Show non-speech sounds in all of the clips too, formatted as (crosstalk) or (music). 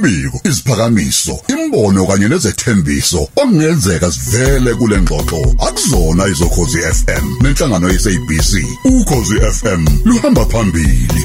Imbiko, isiphakamiso, imbono kanye nezethembiso okungenzeka sivele kule ngxoxo akuzona izokhozi FM nenhlangano yesabc. Ukhozi FM luhamba phambili.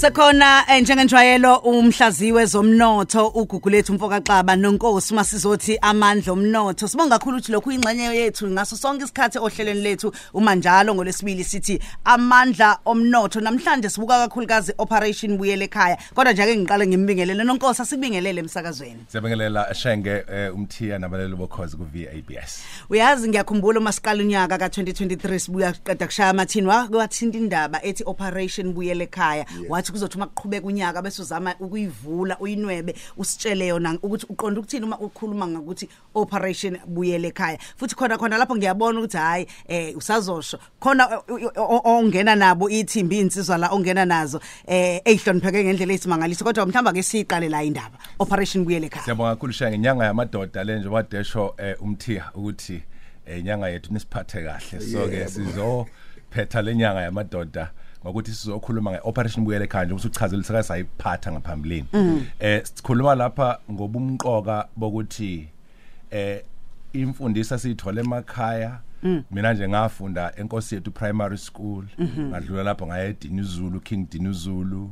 Sekhona eh, njengenjwayelo umhlaziwe zomnotho ugugu lethu mfoka Xaba nonkosi masizothi amandla omnotho. Sibonga kakhulu ukuthi lokhu ingxenye yethu ngaso sonke isikhathi ohlelweni lethu uma njalo ngolesibili sithi amandla omnotho. Namhlanje sibuka kakhulukazi operation buyele ekhaya kodwa nje ake ngiqale ngimbingelele nonkosi asibingelele emsakazweni. Siyabingelela Shenge eh, umthiya nabalelo bokhozi ku VABS. uyazi ngiyakhumbula uma siqala unyaka ka2023 sibuya qeda kushaya amathini wathinta indaba ethi operation buyele ekhaya. Wathi kuzothi uma kuqhubeka unyaka bese uzama ukuyivula uyinwebe usitshele yona ukuthi uqonda ukuthini uma ukhuluma ngokuthi operation buyele ekhaya. Futhi khona khona lapho ngiyabona ukuthi hayi eh usazosho. Khona ongena nabo ithimbi insizwa la ongena nazo eh ezihlonipheke ngendlela esimangaliso kodwa mhlamba ke siqale la indaba operation buyele ekhaya. Siyabonga kakhulu Shenge inyanga yamadoda le nje wadesho eh, umthiya ukuthi eh, inyanga yethu nisiphathe kahle. So ke sizophetha lenyanga yamadoda. Ngokuthi sizokhuluma ngeoperation buyele ekhaya nje ukuthi uchazele sika sayiphatha ngaphambilini. Eh sikhuluma lapha ngobumqoka bokuthi eh imfundisa siyithola emakhaya. Mina nje ngafunda enkosi yethu primary school. Ngadlula lapho ngaye eDinizulu King Dinizulu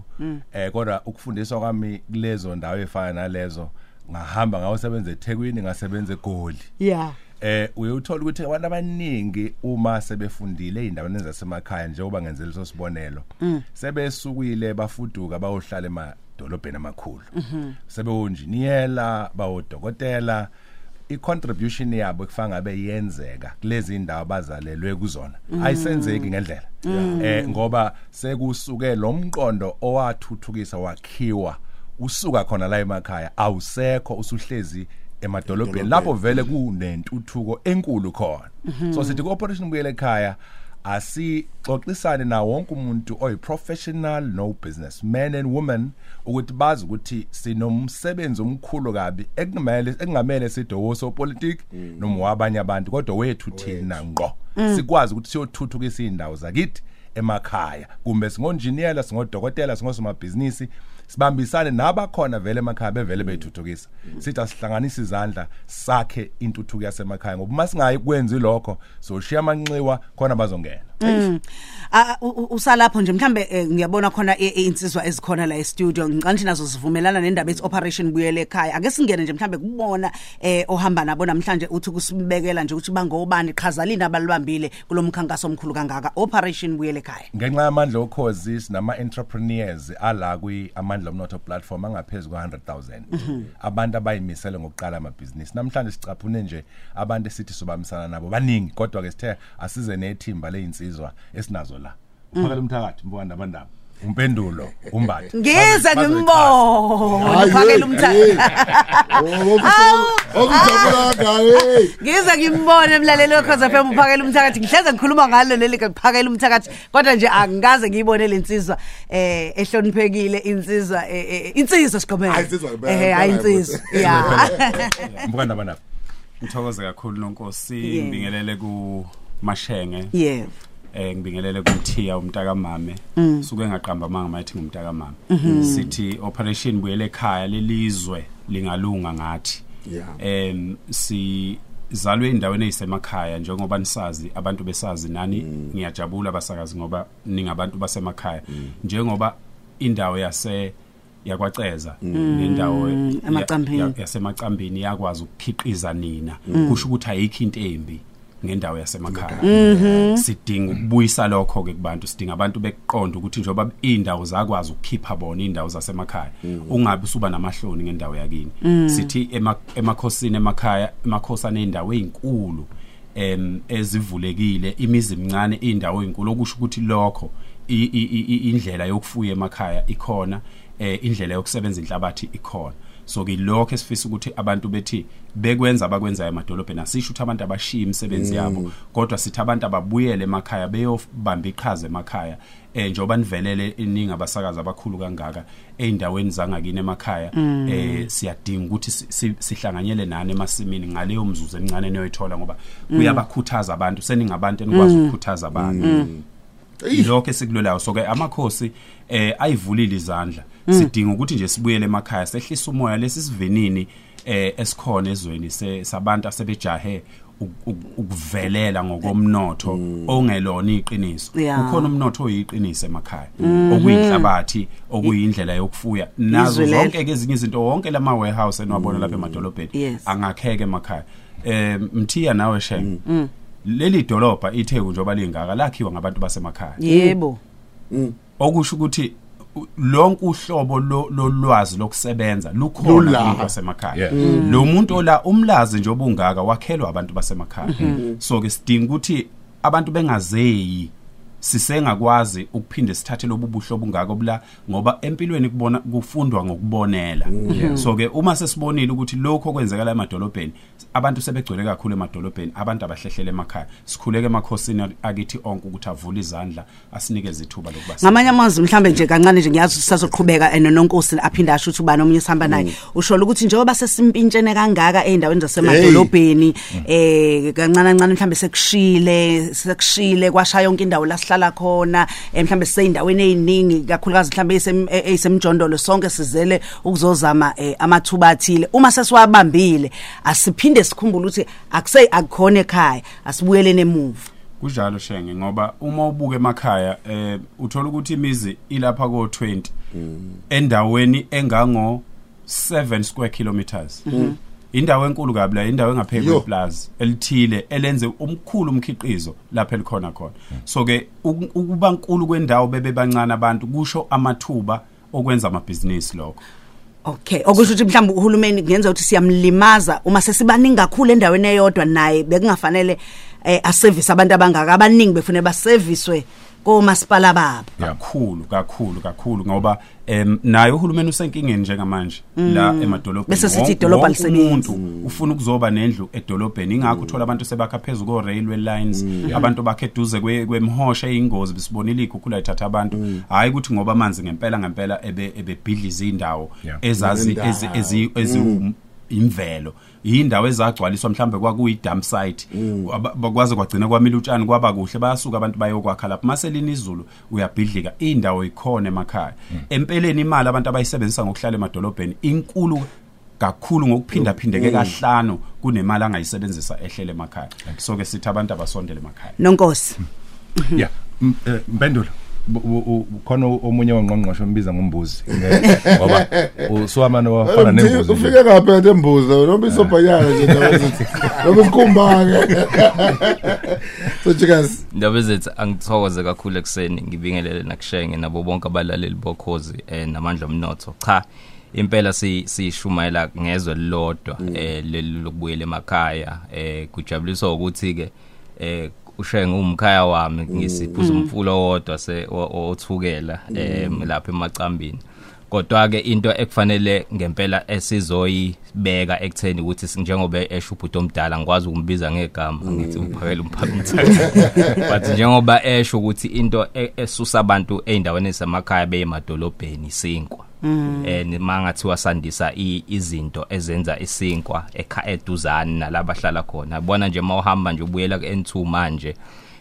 eh kodwa ukufundiswa kwami kulezo ndawo efana nalezo ngahamba ngayosebenza eThekwini ngasebenza eGoli. Yeah. Eh uyothola ukuthi abantu abaningi uma sebefundile eindaweni zasemakhaya njengoba ngenzele leso sibonelo sebesukile bafuduka bayohlala emadolobheni amakhulu. Sebewonjiniyela bawodokotela. Icontribution yabo kufanga ngabe yenzeka kulezi indawo bazalelwe kuzona. Ayisenzeki ngendlela. Eh ngoba sekusuke lomqondo owathuthukisa wakhiwa usuka khona la emakhaya awusekho usuhlezi emadolobheni lapho vele kunentuthuko enkulu khona. So sithi cooperation buyele ekhaya asixoxisane na wonke umuntu oyi professional no businessman and woman ukuthi bazi ukuthi sinomsebenzi omkhulu kabi ekumele ekungamele sidowoso politics noma wabanye abantu. Kodwa wethu thina ngqo. Sikwazi ukuthi siyothuthukisa indawo zakithi emakhaya. Kumbe singonjiniyela singodokotela singosomabhizinisi sibambisane nabakhona vele emakhaya bevele beyithuthukisa sithi asihlanganise izandla sakhe intuthuko yasemakhaya ngoba uma singayi kwenzi lokho soshiya amanxiwa khona bazongena. Ah, u- u- usalapho nje mhlambe eh, ngiyabona khona i- i- insizwa ezikhona la e-studio. Ngicanti nazo sivumelana nendaba ethi operation buyele ekhaya. Ake singene nje mhlambe kubona eh ohamba nabo namhlanje uthi kusibekela nje ukuthi bangobani qhazalini abalibambile kulomkhankaso omkhulu kangaka. Operation buyele ekhaya. Ngenxa yamandla okhozi sinama entrepreneurs ala kwi amandla omnotho platform angaphezulu kwa-100,000 abantu abayimisele ngokuqala amabhizinisi. Namhlanje sicaphune nje abantu esithi sobamisana nabo baningi kodwa ke sithe asize nethimba leyinsizwa esinazo la. Uphakela umthakathi mbona abandaba umpendulo umbatha ngize Bazo- ngimbone. Hayi, phakela hey, umthakathi. Okujabula ngaye. ngize ngimbone emlaleli wekhoza FM uphakela umthakathi. Ngihleze ngikhuluma ngalo leli kuphakela umthakathi. Kodwa nje angikaze ngiyibone lensizwa eh ehloniphekile insizwa eh, eh, insizwa sigomela Hayi, insizwa ngempela, eh hayi ngempela, insizwa. yeah mbona abandaba Ngithokoze kakhulu nonkosi. Yeah. ngibingelele ku Mashenge yeah. Eh ngibingelele kumthiya umntaka mame suke ngaqamba manga mayithi ngumntaka mame sithi operation buyele ekhaya lelizwe lingalunga ngathi. Yeah. em si zalwe endaweni ezisemakhaya njengoba nisazi abantu besazi nani? Ngiyajabula basakazi ngoba ningabantu basemakhaya. Njengoba indawo yase yakwaceza nendawo ya- Emacambini. ya- yasemacambini yakwazi ukukhiqiza nina. Kusho ukuthi ayikho into embi. Ngendawo yasemakhaya. Sidinga ukubuyisa lokho ke kubantu sidinga abantu beqonda ukuthi njoba indawo zakwazi ukukhipha bona indawo zasemakhaya ungabi usuba namahloni ngendawo yakini. Sithi ema- emakhosini emakhaya emakhosana endawo ezinkulu em ezivulekile imizi emincane indawo ezinkulu okusho ukuthi lokho indlela yokufuya emakhaya ikhona eh indlela yokusebenza inhlabathi ikhona. So ke lokho esifisa ukuthi abantu bethi bekwenza abakwenzayo emadolobheni asisho ukuthi abantu abashiya imisebenzi yabo kodwa sithi abantu ababuyele emakhaya beyobamba iqhaza emakhaya. Eh njoba nivelele iningi abasakazi abakhulu kangaka eindaweni zangakini emakhaya eh siyadinga ukuthi si- si- sihlanganyele nani emasimini ngaleyo mzuzu emncane niyoyithola ngoba kuyabakhuthaza abantu seningabantu enikwazi ukukhuthaza abantu. Lokho esikulolayo so ke amakhosi eh ayivulile izandla. Sidinga ukuthi nje sibuyele emakhaya sehlisa umoya lesi sivinini eh esikhona ezweni sabantu asebejahe uk- uk- ukuvelela ngokomnotho ongelona iqiniso. Ukhona umnotho oyiqiniso emakhaya okuyinhlabathi okuyindlela yokufuya. Nazo zonke ke ezinye izinto wonke lama warehouse enwabona lapha emadolobheni Yes. angakheke emakhaya. Eh mthiya nawe sheng. Leli dolobha itheku njoba lingaka lakhiwa ngabantu basemakhaya. Yebo. Okusho ukuthi u- lonke uhlobo lo- lolwazi lokusebenza lukhona Lula. kumuntu basemakhaya. Yeah. lo muntu ola umlazi nje obungaka wakhelwa abantu basemakhaya. So ke sidinga ukuthi abantu bengazeyi sisengakwazi ukuphinde sithathe lobu buhlobo bungaka obula ngoba empilweni kubona kufundwa ngokubonela. So ke uma sesibonile ukuthi lokho kwenzekala emadolobheni abantu sebegcwele kakhulu emadolobheni abantu abahlehlela emakhaya. Sikhuleke emakhosini akithi onke ukuthi avule izandla asinikeze ithuba lokuba ngamanye amazwi mhlambe nje kancane nje ngiyazi sisazoqhubeka eh, nononkosi aphinde asho ukuthi ubani omunye sihamba naye. Usho ukuthi njengoba sesimpintshene kangaka eindaweni zasemadolobheni eh kancane kancane mhlambe sekushile sekushile kwashaya yonke indawo la sihlala khona eh, mhlambe siseyindaweni eziningi kakhulukazi mhlambe eh, eyisemjondolo sonke sizele ukuzozama eh, amathuba athile. Uma sesiwabambile asiphinde sikhumbule ukuthi akuse akukhona ekhaya asibuyelene emuva kunjalo shenge ngoba uma ubuka emakhaya eh uthola ukuthi imizi ilapha ko20 endaweni engango 7 square kilometers. Indawo enkulu kabi la indawo engaphezulu Yo. kweplaza elithile elenze umkhulu umkhiqizo lapha elikhona khona. So ke uku- ukuba nkulu kwendawo bebe bancane abantu kusho amathuba okwenza amabhizinisi lokho. Okay, okusho ukuthi mhlawumbe uhulumeni kungenza ukuthi siyamlimaza uma sesibaningi kakhulu endaweni eyodwa naye bekungafanele eh aservice abantu abangaka. Abaningi befune baservicewe komasipala babo. kakhulu kakhulu kakhulu ngoba em naye uhulumeni usenkingeni njengamanje la emadolobheni. Bese sithi Wonke- idolobha wonke alisebenzi. umuntu ufuna ukuzoba nendlu edolobheni. Ingakho uthola abantu sebakha phezulu ko railway lines abantu bakhe eduze kwe- kwemhosha eyingozi. Bisibonile ikhukhula ithatha abantu. Hayi ukuthi ngoba amanzi ngempela ngempela ebe ebebhidliza indawo Yeah. ezazi Nendawo. ezi ezi ezi imvelo. Yindawo ezagcwaliswa mhlambe kwakuyi dump site. Aba- bakwaze kwagcina kwamila utshani kwaba kuhle bayasuka abantu bayokwakha lapha mase lini izulu uyabhidlika indawo ikhona emakhaya. Empeleni imali abantu abayisebenzisa ngokuhlala emadolobheni inkulu kakhulu ngokuphinda phindeke kahlanu kunemali angayisebenzisa ehlele emakhaya. So ke sithi abantu abasondele emakhaya. Nonkosi. yeah. Eh, mpendulo. Khona omunye wongqongqosho ombiza ngombuzi. Nge- ngoba usuwamane wafana nembuzi ufike kaphi ade mbuza noma isobhanyana nje noma isikhumbake. (laughs) So jikas Ndaba ezithi angithokoze kakhulu ekseni ngibingelele nakushenge nabo bonke abalaleli bokhozi eh namandla omnotho. Cha impela si sishumayela ngezwe lodwa eh leli lokubuyela emakhaya. Eh kujabuliswa ukuthi ke eh ushenge umkhaya wami ngisiphuza umfulo wodwa se othukela lapha emacambini. Kodwa ke into ekufanele ngempela esizoyibeka ekutheni ukuthi njengoba esho ubhuti omdala ngikwazi ukumbiza ngegama ngithi uphakela umphakathi. But njengoba esho ukuthi into e- esusa abantu eindaweni ezemakhaya beyemadolobheni isinkwa. Eh mangathiwa sandisa izinto ezenza isinkwa ekha eduzane nalabahlala khona. Yabona nje mawuhamba nje ubuyela ke N2 manje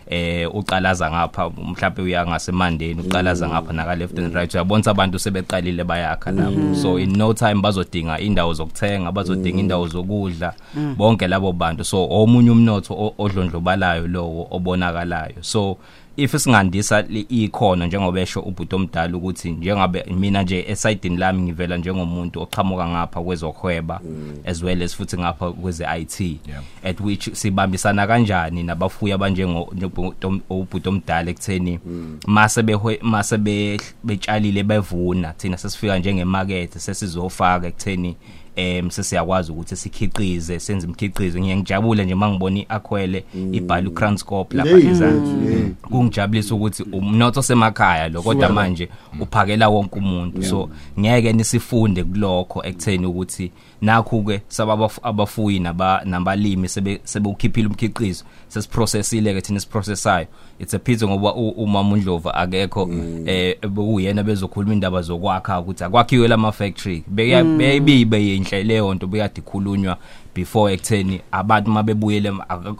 eh uqalaza ngapha mhlawumbe uya ngasemandeni uqalaza ngapha naka left and right. Uyabona abantu sebeqalile bayakha lapho so in no time bazodinga indawo zokuthenga bazodinga indawo zokudla bonke labo bantu. So omunye umnotho o- odlondlobalayo lowo obonakalayo. So if singandisa ikhono njengoba esho ubhuti omdala ukuthi njengabe mina nje esayidini lami ngivela njengomuntu oqhamuka ngapha kwezokhweba as well as futhi ngapha kweze IT Yeah. at which sibambisana kanjani nabafuyi abanjengo njengo- ubhuti omdala ekutheni mase behwe mase be- betshalile bevuna thina sesifika njengemarket sesizofaka ekutheni em sesiyakwazi ukuthi sikhiqize senze imkhiqizo ngiyangijabule nje mangibona iakhwele ibhala uCranscorp lapha Hey, ezansi yeah. kungijabulisa ukuthi umnotho semakhaya lo kodwa manje uphakela wonke umuntu. So ngeke nisifunde kulokho ekutheni ukuthi nakho ke sababa abafuyi naba nabalimi sebe sebewukhiphile umkhiqizo sesiprocessile ke thina siprocessayo it's a pity ngoba u- umama uNdlova akekho eh uyena bezokhuluma indaba zokwakha ukuthi akwakhiwe lama factory beyayibibe yinhle leyo nto bekade ikhulunywa before ekutheni abantu mabebuyele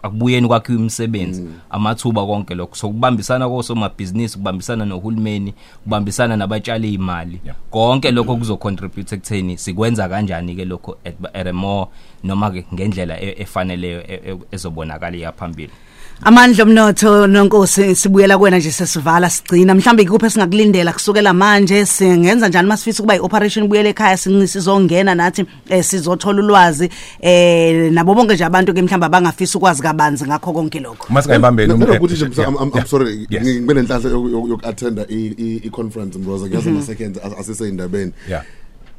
akubuyeni kwakhe imisebenzi amathuba konke lokho. So kubambisana kosomabhizinisi kubambisana nohulumeni kubambisana nabatshali imali Yeah. konke lokho kuzocontribute ekutheni sikwenza kanjani ke lokho at, at a more noma ke ngendlela e- efaneleyo e- e- ezobonakala yaphambili amandla omnotho nonkosi sibuyela kuwena nje sesivala sigcina mhlambe ikuphi singakulindela kusukela manje singenza njani masifisa ukuba i-operation buyele ekhaya sinci sizongena nathi eh, sizothola ulwazi eh nabo bonke nje abantu ke mhlawumbe abangafisa ukwazi kabanzi ngakho konke lokho masingayibambeni um- Nanokuthi nje yeah, I'm, I'm, I'm yeah. sorry Yes. ngibe nenhlanhla yoku-attenda i-conference mbroza ngiyazi ama-seconds asisey'ndabeni yeah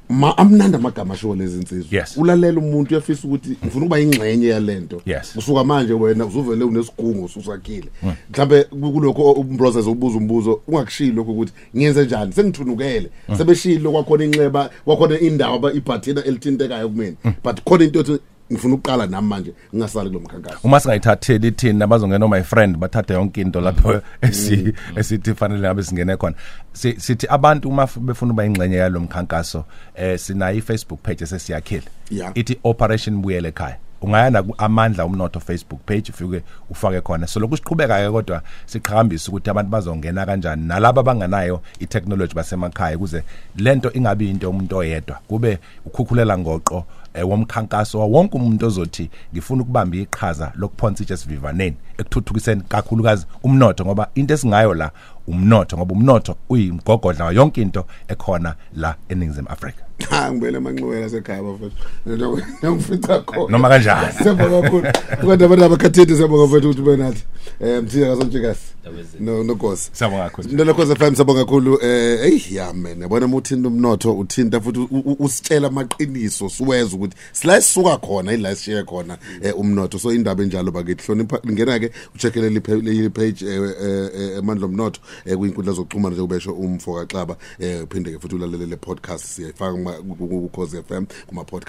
ma amnandi amagama ashiwo lezi nsizwa. Yes. ulalela umuntu uyafisa ukuthi ngifuna ukuba ingxenye yalento. Yes. usuka manje wena uzuvele unesigungu ususakhile. Mhlambe kulokho umbroses ubuza umbuzo ungakushilo lokho ukuthi ngiyenze njani? Sengithunukele. Sebeshilo kwakhona inxeba kwakhona indawo aba ibhathina elithintekayo kumina. But khona into ethi ngifuna ukuqala nami manje ngingasali kulo mkhankaso. Uma singayithatheli thina abazongena my friend bathathe yonke into lapho esi esithi fanele ngabe singene khona. Si- sithi abantu uma f- befuna uba ingxenye yalo mkhankaso eh sinayo i-Facebook page esesiyakhile. Yeah. ithi operation buyele ekhaya. Ungaya na amandla umnotho Facebook page ufike ufake khona. So lokhu siqhubeka ke kodwa siqhakambisa ukuthi abantu bazongena kanjani nalabo abanganayo i-technology basemakhaya ukuze lento ingabi into yomuntu oyedwa. Kube ukhukhulela ngoqo eh, womkhankaso wonke umuntu ozothi ngifuna ukubamba iqhaza lokuphonsa itshe sivivaneni ekuthuthukiseni kakhulukazi umnotho ngoba into esingayo la umnotho ngoba umnotho uyimgogodla wayo yonke into ekhona la eningizimu Afrika. (laughs) Ha ngibele amanxiwela asekhaya bafethu. Ngifica khona. Noma kanjani. (laughs) siyabonga kakhulu. Kodwa abantu abakhathini siyabonga mfethu ukuthi ube nathi um mthiya kasontshikasi no nogosi Siyabonga kakhulu. Mntwana Khosi FM siyabonga kakhulu. Eh hey ya man yabona uma uthinta umnotho uthinta futhi u- u- usitshela amaqiniso siweza ukuthi sila sisuka khona ila sishiye khona eh, umnotho. So indaba enjalo bakithi. Hlonipha ngena ke ucheckele le page eh, eh, eh, amandla omnotho. eh, kwinkundla zokuxhumana njengoba besho umfoka xaba eh uphinde ke futhi ulalele le podcast siyayifaka kuma- ku- ku- ku Khosi FM kuma podcast